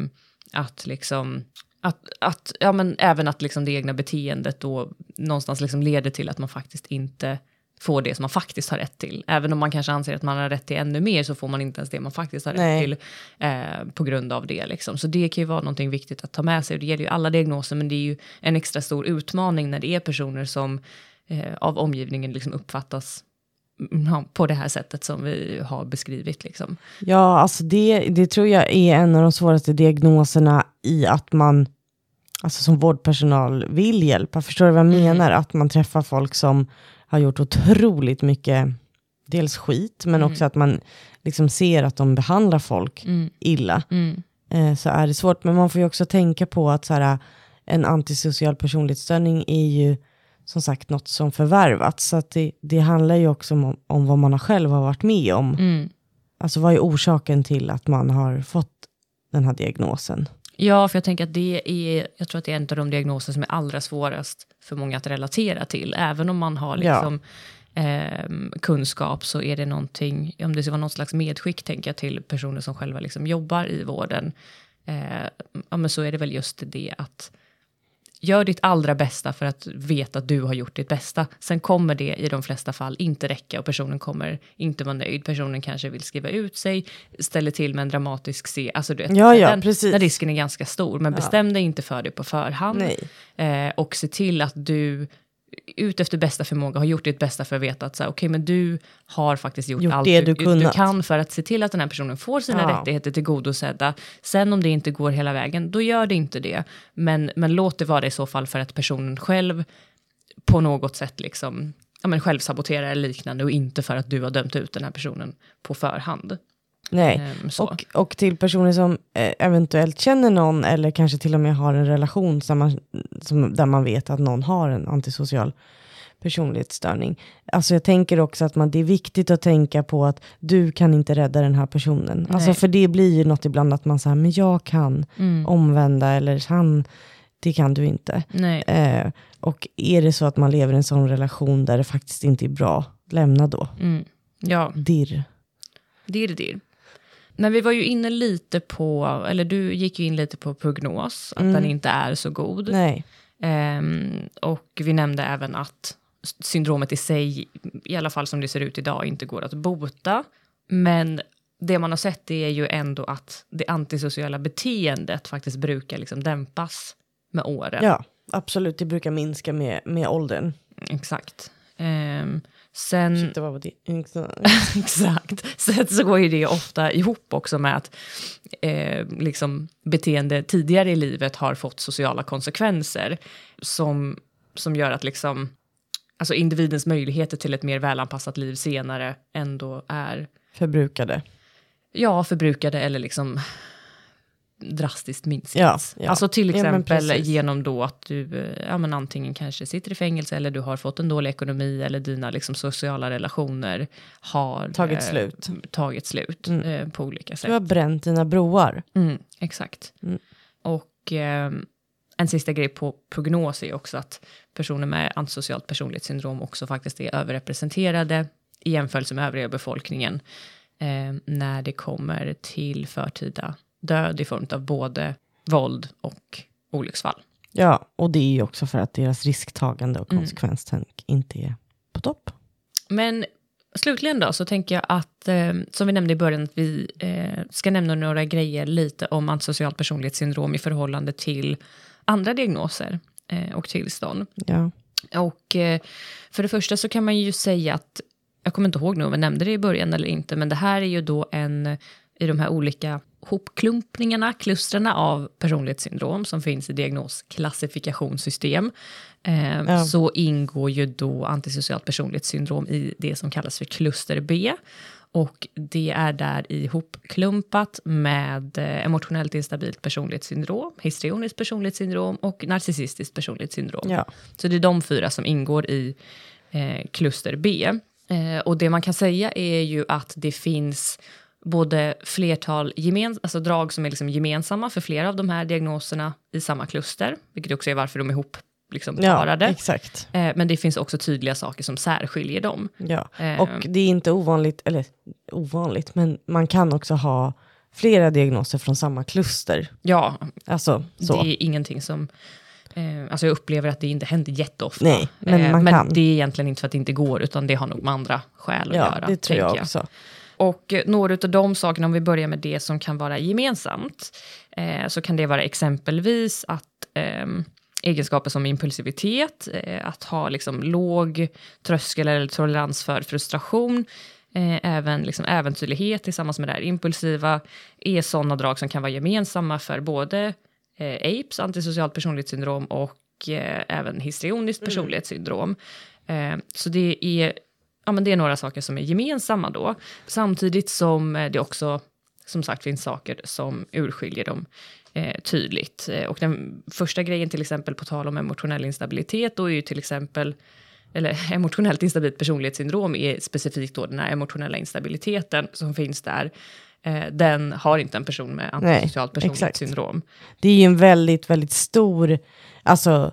att liksom, att, att, ja men även att liksom det egna beteendet då någonstans liksom leder till att man faktiskt inte får det som man faktiskt har rätt till. Även om man kanske anser att man har rätt till ännu mer så får man inte ens det man faktiskt har rätt Nej. till eh, på grund av det. Liksom. Så det kan ju vara någonting viktigt att ta med sig och det gäller ju alla diagnoser men det är ju en extra stor utmaning när det är personer som eh, av omgivningen liksom uppfattas på det här sättet som vi har beskrivit. Liksom. Ja, alltså det, det tror jag är en av de svåraste diagnoserna i att man, alltså som vårdpersonal, vill hjälpa. Förstår du vad jag Mm. menar? Att man träffar folk som har gjort otroligt mycket, dels skit, men Mm. också att man liksom ser att de behandlar folk illa. Mm. Eh, så är det svårt. Men man får ju också tänka på att så här, en antisocial personlighetsstörning är ju som sagt något som förvärvats. Så det, det handlar ju också om, om vad man själv har varit med om. Mm. Alltså vad är orsaken till att man har fått den här diagnosen? Ja, för jag tänker att det är, jag tror att det är en av de diagnoser som är allra svårast för många att relatera till. Även om man har Ja. liksom, ehm, kunskap så är det någonting, om det ska vara något slags medskick tänker jag till personer som själva liksom jobbar i vården, eh, ja, men så är det väl just det att gör ditt allra bästa för att veta att du har gjort ditt bästa. Sen kommer det i de flesta fall inte räcka och personen kommer inte vara nöjd. Personen kanske vill skriva ut sig, ställer till med en dramatisk se. Alltså du vet, Ja, ja, den, precis. den risken är ganska stor. Men bestäm dig inte för det på förhand. Eh, och se till att du ut efter bästa förmåga har gjort ditt bästa för att veta att så här, okej, men du har faktiskt gjort, Gjort allt du, du kunnat. kan för att se till att den här personen får sina Ja. rättigheter tillgodosedda. Sen om det inte går hela vägen, då gör det inte det. Men, men låt det vara det i så fall för att personen själv på något sätt liksom ja, men självsaboterar eller liknande och inte för att du har dömt ut den här personen på förhand. Nej. Så. Och, och till personer som eh, eventuellt känner någon eller kanske till och med har en relation som man, som, där man vet att någon har en antisocial personlighetsstörning. Alltså jag tänker också att man, det är viktigt att tänka på att du kan inte rädda den här personen. Alltså för det blir ju något ibland att man säger, men jag kan Mm. omvända eller han, det kan du inte. Eh, och är det så att man lever i en sån relation där det faktiskt inte är bra, lämna då. Mm. Ja, Dirr. Dirr, dirr. Men vi var ju inne lite på, eller du gick ju in lite på prognos, att den inte är så god. Nej. Ehm, och vi nämnde även att syndromet i sig, i alla fall som det ser ut idag, inte går att bota. Men det man har sett är ju ändå att det antisociala beteendet faktiskt brukar liksom dämpas med åren. Ja, absolut. Det brukar minska med, med åldern. Exakt. Ehm, sen... Shit, det var det. Exakt. Sen så går ju det ofta ihop också med att eh, liksom beteende tidigare i livet har fått sociala konsekvenser som, som gör att liksom, alltså individens möjligheter till ett mer välanpassat liv senare ändå är Förbrukade. ja, förbrukade eller liksom drastiskt minskat. Ja, ja. Alltså till Ja, exempel precis. genom då att du eh, ja, men antingen kanske sitter i fängelse eller du har fått en dålig ekonomi eller dina liksom, sociala relationer har Tagit slut. tagit slut Mm. eh, på olika sätt. Du har bränt dina broar. Mm, exakt. Mm. Och eh, en sista grej på prognos är också att personer med antisocialt personlighetssyndrom också faktiskt är överrepresenterade i jämförelse med övriga befolkningen eh, när det kommer till förtida död i form av både våld och olycksfall. Ja, och det är ju också för att deras risktagande och Mm. konsekvenstänk inte är på topp. Men slutligen då så tänker jag att, eh, som vi nämnde i början, att vi eh, ska nämna några grejer lite om antisocialt personlighetssyndrom i förhållande till andra diagnoser eh, och tillstånd. Ja. Och eh, för det första så kan man ju säga att, jag kommer inte ihåg nu om jag nämnde det i början eller inte, men det här är ju då en, i de här olika hopklumpningarna, klustren av personlighetssyndrom som finns i diagnosklassifikationssystem, eh, Ja. så ingår ju då antisocialt personlighetssyndrom i det som kallas för kluster B. Och det är där ihopklumpat med eh, emotionellt instabilt personlighetssyndrom, histrioniskt personlighetssyndrom och narcissistiskt personlighetssyndrom. Ja. Så det är de fyra som ingår i eh, kluster B. Eh, och det man kan säga är ju att det finns både flertal gemen, alltså drag som är liksom gemensamma för flera av de här diagnoserna i samma kluster, vilket också är varför de är ihop liksom, ja, parade. exakt. Eh, men det finns också tydliga saker som särskiljer dem. Ja. Eh, Och det är inte ovanligt, eller ovanligt, men man kan också ha flera diagnoser från samma kluster. Ja, Alltså så. det är ingenting som... Eh, alltså jag upplever att det inte händer jätteofta. Nej, men eh, man men kan. det är egentligen inte för att det inte går, utan det har nog med andra skäl att ja, göra. det tror tänker jag också. Och eh, några av de sakerna, om vi börjar med det som kan vara gemensamt, eh, så kan det vara exempelvis att ehm, egenskaper som impulsivitet, eh, att ha liksom låg tröskel eller tolerans för frustration, eh, även liksom äventyrlighet tillsammans med det här impulsiva, är sådana drag som kan vara gemensamma för både eh, APES, antisocialt personlighetssyndrom, och eh, även histrioniskt personlighetssyndrom. Eh, så det är ja, men det är några saker som är gemensamma då. Samtidigt som eh, det också, som sagt, finns saker som urskiljer dem eh, tydligt. Eh, och den första grejen, till exempel på tal om emotionell instabilitet, då är ju till exempel eller emotionellt instabilt personlighetssyndrom är specifikt då den här emotionella instabiliteten som finns där. Eh, den har inte en person med antisocialt personlighetssyndrom. Det är ju en väldigt, väldigt stor alltså,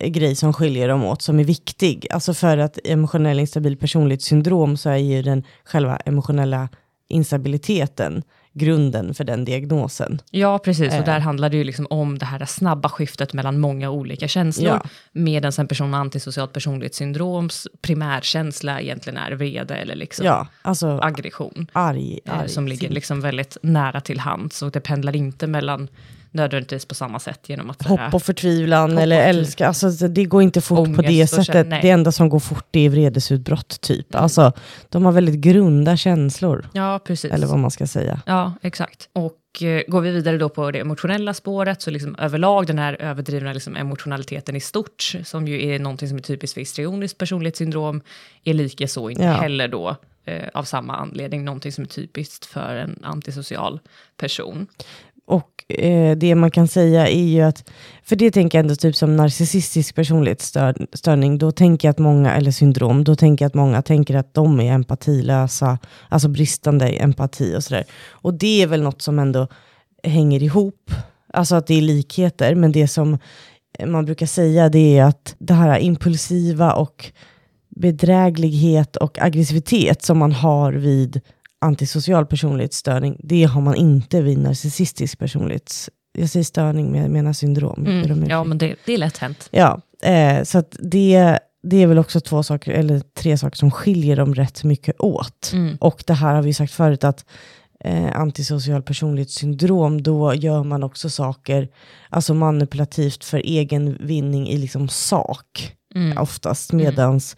grej som skiljer dem åt, som är viktig. Alltså för att emotionell instabil personlighetssyndrom så är ju den själva emotionella instabiliteten grunden för den diagnosen. Ja, precis. Eh. Och där handlar det ju liksom om det här snabba skiftet mellan många olika känslor. Ja. Medan en person med antisocialt personlighetssyndroms primärkänsla egentligen är vrede eller liksom Ja, alltså aggression. arg, eh, arg. som ligger liksom väldigt nära till hands. Och det pendlar inte mellan nödvändigtvis på samma sätt genom att... Hopp och förtvivlan Hopp eller älska. Alltså, det går inte fort på Ångest det och sättet. nej. det enda som går fort är vredesutbrott typ. Alltså, de har väldigt grunda känslor. Ja, precis. Eller vad man ska säga. Ja, exakt. Och eh, går vi vidare då på det emotionella spåret, så liksom överlag den här överdrivna liksom emotionaliteten i stort, som ju är någonting som är typiskt för histrioniskt personlighetssyndrom, är lika så inte Ja. heller då eh, av samma anledning någonting som är typiskt för en antisocial person. Och eh, det man kan säga är ju att, för det tänker jag ändå typ som narcissistisk personlighetsstörning, då tänker jag att många, eller syndrom, då tänker jag att många tänker att de är empatilösa, alltså bristande empati och sådär. Och det är väl något som ändå hänger ihop, alltså att det är likheter, men det som man brukar säga det är att det här impulsiva och bedräglighet och aggressivitet som man har vid antisocial personlighetsstörning, det har man inte vid narcissistisk personlighets... Jag säger störning, men jag menar syndrom. Mm. Ja, men det, det är lätt hänt. ja eh, så det, det är väl också två saker, eller tre saker som skiljer dem rätt mycket åt. Mm. Och det här har vi sagt förut att eh, antisocial personlighetssyndrom, då gör man också saker alltså manipulativt för egen vinning i liksom sak Mm. oftast. Medans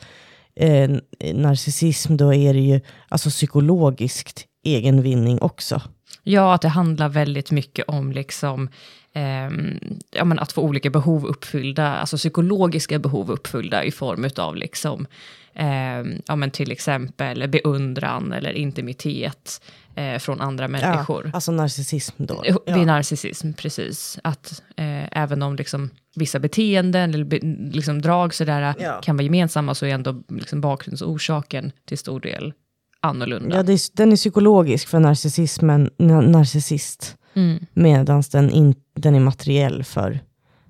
eh, narcissism, då är det ju alltså psykologiskt egen vinning också. Ja, att det handlar väldigt mycket om liksom, eh, ja, men att få olika behov uppfyllda, alltså psykologiska behov uppfyllda i form av liksom, eh, ja, men till exempel beundran eller intimitet eh, från andra människor. Ja, alltså narcissism då. Det är Ja. narcissism, precis. Att eh, även om liksom, vissa beteenden eller be, liksom drag sådär, Ja. kan vara gemensamma så är ändå liksom, bakgrundsorsaken till stor del annorlunda. Ja, är, den är psykologisk för narcissismen, na, narcissist. Mm. Medan den, in, den är materiell för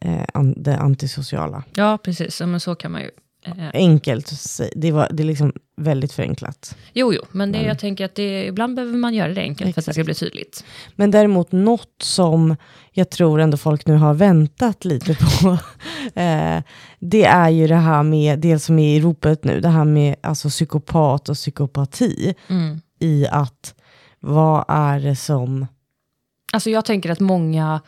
eh, an, det antisociala. ja precis. Ja, men så kan man ju. Eh, Enkelt. Det, var, det är liksom väldigt förenklat. Jo, jo, men det, jag tänker att det, ibland behöver man göra det enkelt för att det ska bli tydligt. Men däremot något som jag tror ändå folk nu har väntat lite på, eh, det är ju det här med, det som är i ropet nu, det här med alltså psykopat och psykopati. Mm. I att, vad är det som... Alltså jag tänker att många,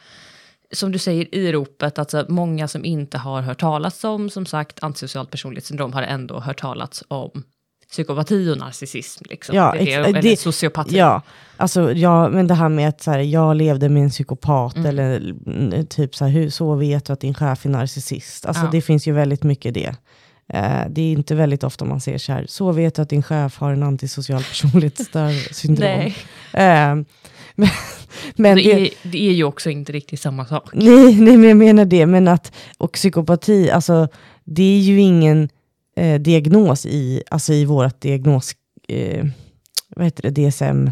som du säger i ropet, alltså många som inte har hört talas om, som sagt, antisocialt personlighetssyndrom har ändå hört talas om psykopati och narcissism. Liksom. Ja, det är det, det- sociopati. Ja, alltså ja, men det här med att så här, jag levde med en psykopat Mm. eller mm, typ så här, hur, så vet du att din chef är narcissist. Alltså Ja. det finns ju väldigt mycket det. Eh, det är inte väldigt ofta man ser så här, så vet du att din chef har en antisocial personlighetssyndrom. Nej, Eh, men men det, är, det är ju också inte riktigt samma sak. nej, nej, men jag menar det, men att, och psykopati, alltså det är ju ingen eh, diagnos i, alltså i vårt diagnos, eh, vad heter det, DSM,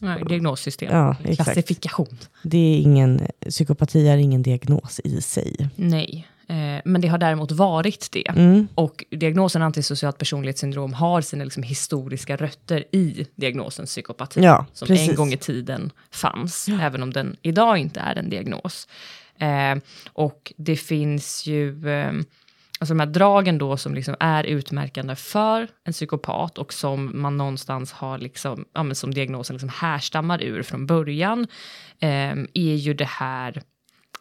Nej, diagnossystem, Ja, klassifikation. Det är ingen, psykopati är ingen diagnos i sig. Nej, men det har däremot varit det. Mm. Och diagnosen antisocialt personlighetssyndrom har sina liksom historiska rötter i diagnosen psykopati. Ja, som precis. en gång i tiden fanns, även om den idag inte är en diagnos. Eh, och det finns ju, eh, alltså de här dragen då som liksom är utmärkande för en psykopat och som man någonstans har liksom, ja som diagnosen liksom härstammar ur från början, eh, är ju det här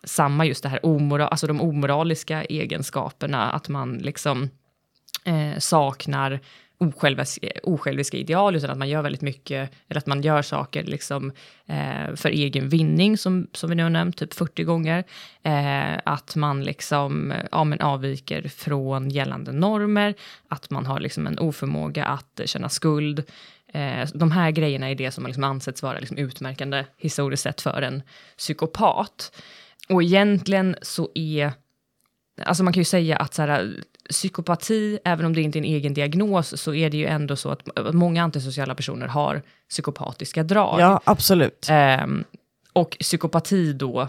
samma just det här omora, alltså de omoraliska egenskaperna, att man liksom eh, saknar osjälviska, osjälviska ideal, utan att man gör väldigt mycket, eller att man gör saker liksom, eh, för egen vinning, som, som vi nu har nämnt, typ 40 gånger. Eh, att man liksom, ja, men avviker från gällande normer, att man har liksom en oförmåga att känna skuld. Eh, de här grejerna är det som har liksom ansetts vara liksom utmärkande historiskt sett för en psykopat. Och egentligen så är, alltså man kan ju säga att så här, psykopati, även om det inte är en egen diagnos, så är det ju ändå så att många antisociala personer har psykopatiska drag. Ja, absolut. Ehm, och psykopati då,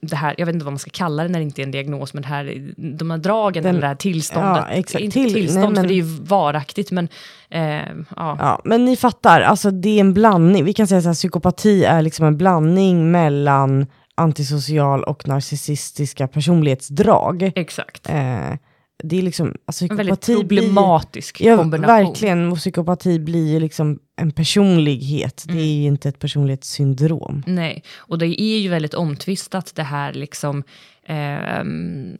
det här, jag vet inte vad man ska kalla det när det inte är en diagnos, men det här, de här dragen, Den- eller det här tillståndet, ja, exakt. inte Till- tillstånd, nej, men- för det är ju varaktigt, men ehm, ja. Ja, men ni fattar, alltså det är en blandning. Vi kan säga att psykopati är liksom en blandning mellan antisocial och narcissistiska personlighetsdrag. exakt. Eh, det är liksom, alltså En väldigt psykopati blir, problematisk ja, kombination. verkligen, psykopati blir ju liksom en personlighet. Mm. Det är ju inte ett personlighetssyndrom. Nej, och det är ju väldigt omtvistat det här liksom eh,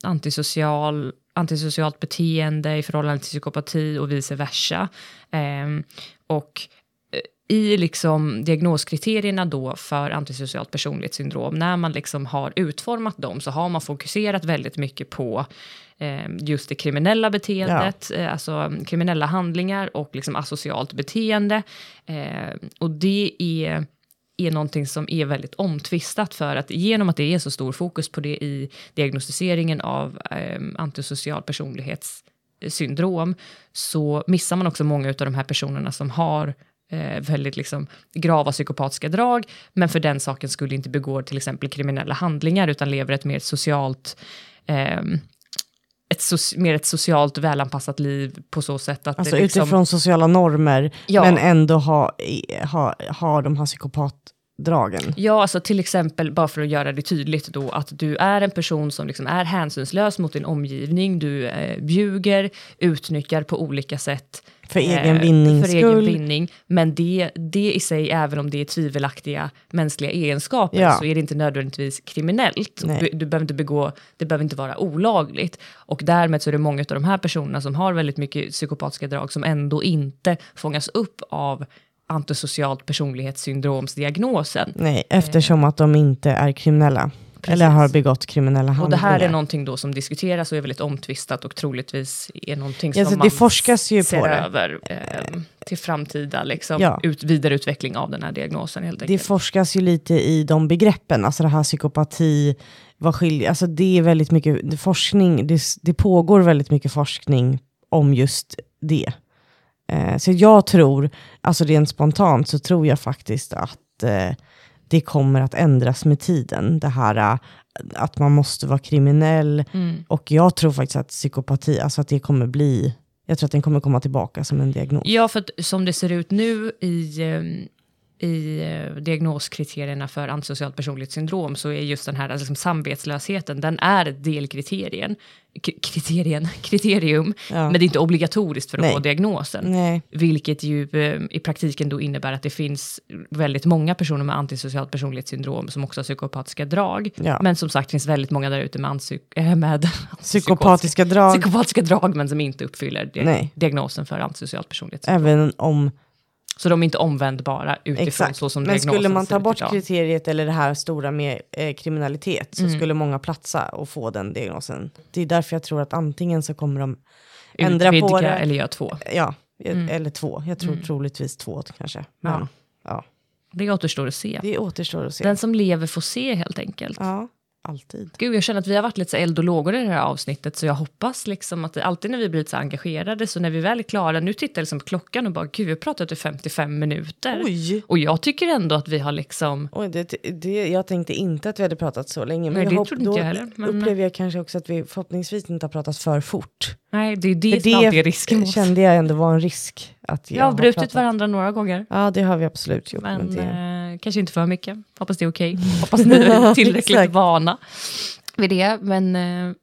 antisocial, antisocialt beteende i förhållande till psykopati och vice versa. Eh, och i liksom diagnoskriterierna då för antisocialt personlighetssyndrom, när man liksom har utformat dem så har man fokuserat väldigt mycket på eh, just det kriminella beteendet, eh, alltså kriminella handlingar och liksom asocialt beteende. Eh, och det är är någonting som är väldigt omtvistat för att genom att det är så stor fokus på det i diagnostiseringen av eh, antisocial personlighetssyndrom så missar man också många av de här personerna som har eh, väldigt liksom grava psykopatiska drag, men för den saken skulle inte begår till exempel kriminella handlingar utan lever ett mer socialt ehm, ett soci- mer ett socialt välanpassat liv på så sätt att Alltså det liksom, utifrån sociala normer, Ja. men ändå ha, ha, ha de här psykopatdragen. Ja, alltså till exempel, bara för att göra det tydligt då, att du är en person som liksom är hänsynslös mot din omgivning, du eh, bjuger, utnyttjar på olika sätt. För eh, egen vinnings För egen skull. vinning. Men det, det i sig, även om det är tvivelaktiga mänskliga egenskaper, Ja. så är det inte nödvändigtvis kriminellt. Du, du behöver inte begå, det behöver inte vara olagligt. Och därmed så är det många av de här personerna som har väldigt mycket psykopatiska drag som ändå inte fångas upp av antisocialt personlighetssyndromsdiagnosen. Nej, eftersom att de inte är kriminella. Precis. Eller har begått kriminella Och det handlingar. här är någonting då som diskuteras och är väldigt omtvistat och troligtvis är någonting Ja, som så man det forskas ju ser på det. över eh, till framtida liksom, Ja. ut, vidareutveckling av den här diagnosen helt Det enkelt. forskas ju lite i de begreppen, alltså det här psykopati, vad skiljer, alltså det är väldigt mycket det, forskning, det, det pågår väldigt mycket forskning om just det. Eh, så jag tror, alltså rent spontant så tror jag faktiskt att eh, det kommer att ändras med tiden. Det här eh, att man måste vara kriminell. Mm. Och jag tror faktiskt att psykopati, alltså att det kommer bli Jag tror att den kommer komma tillbaka som en diagnos. Ja, för att som det ser ut nu i, ehm, i eh, diagnoskriterierna för antisocialt personlighetssyndrom så är just den här alltså, liksom, samvetslösheten, den är ett delkriterien, k- kriterien, kriterium, Ja. men det är inte obligatoriskt för att Nej. få diagnosen. Nej, Vilket ju eh, i praktiken då innebär att det finns väldigt många personer med antisocialt personlighetssyndrom som också har psykopatiska drag. Ja. Men som sagt finns väldigt många där ute med, äh, med psykopatiska drag, psykopatiska drag men som inte uppfyller di- Nej. diagnosen för antisocialt personlighetssyndrom. även om Så de är inte omvändbara utifrån Exakt. så som Men skulle man ta bort idag. kriteriet eller det här stora med eh, kriminalitet så Mm. skulle många platsa och få den diagnosen. Det är därför jag tror att antingen så kommer de ändra på Utvidga det. eller göra två. Ja, Mm. eller två. Jag tror Mm. troligtvis två kanske. Men Ja. ja. Det återstår att se. det återstår att se. Den som lever får se helt enkelt. Ja, alltid. Gud, jag känner att vi har varit lite så eld och lågor i det här avsnittet, så jag hoppas liksom att det, alltid när vi blir så engagerade, så när vi väl är klara, nu tittar jag liksom på klockan och bara, gud, vi har pratat i 55 minuter. Oj! Och jag tycker ändå att vi har liksom, Oj, det, det, jag tänkte inte att vi hade pratat så länge. Men Nej, jag det hopp, trodde inte då jag heller, men- upplever jag kanske också att vi förhoppningsvis inte har pratat för fort. nej, det är det För som alltid är risken. oss. kände jag ändå var en risk. Att jag Vi har brutit pratat. varandra några gånger. Ja, det har vi absolut gjort. Men, Men eh, kanske inte för mycket. Hoppas det är okej. Hoppas ni är tillräckligt vana vid det. Men eh,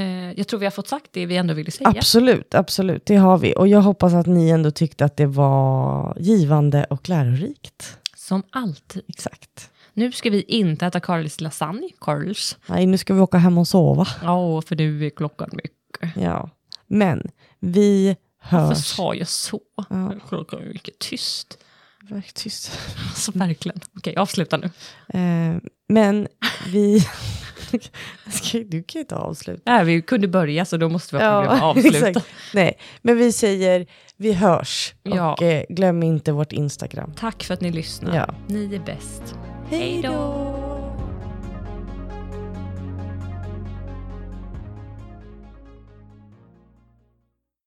eh, jag tror vi har fått sagt det vi ändå ville säga. Absolut, absolut. Det har vi. Och jag hoppas att ni ändå tyckte att det var givande och lärorikt. Som alltid. Exakt. Nu ska vi inte äta Karls lasagne. Karls. Nej, nu ska vi åka hem och sova. Ja, för nu är klockan mycket. Ja. Men vi Varför hörs. sa jag så? Ja. Mycket tyst. Var tyst. Alltså verkligen. Okej, avsluta nu. Eh, men vi... Du kan ju inte avsluta. Nej, vi kunde börja så då måste vi ha problem att avsluta. exakt. Nej, men vi säger vi hörs. Ja. Och eh, glöm inte vårt Instagram. Tack för att ni lyssnar. Ja. Ni är bäst. Hej då!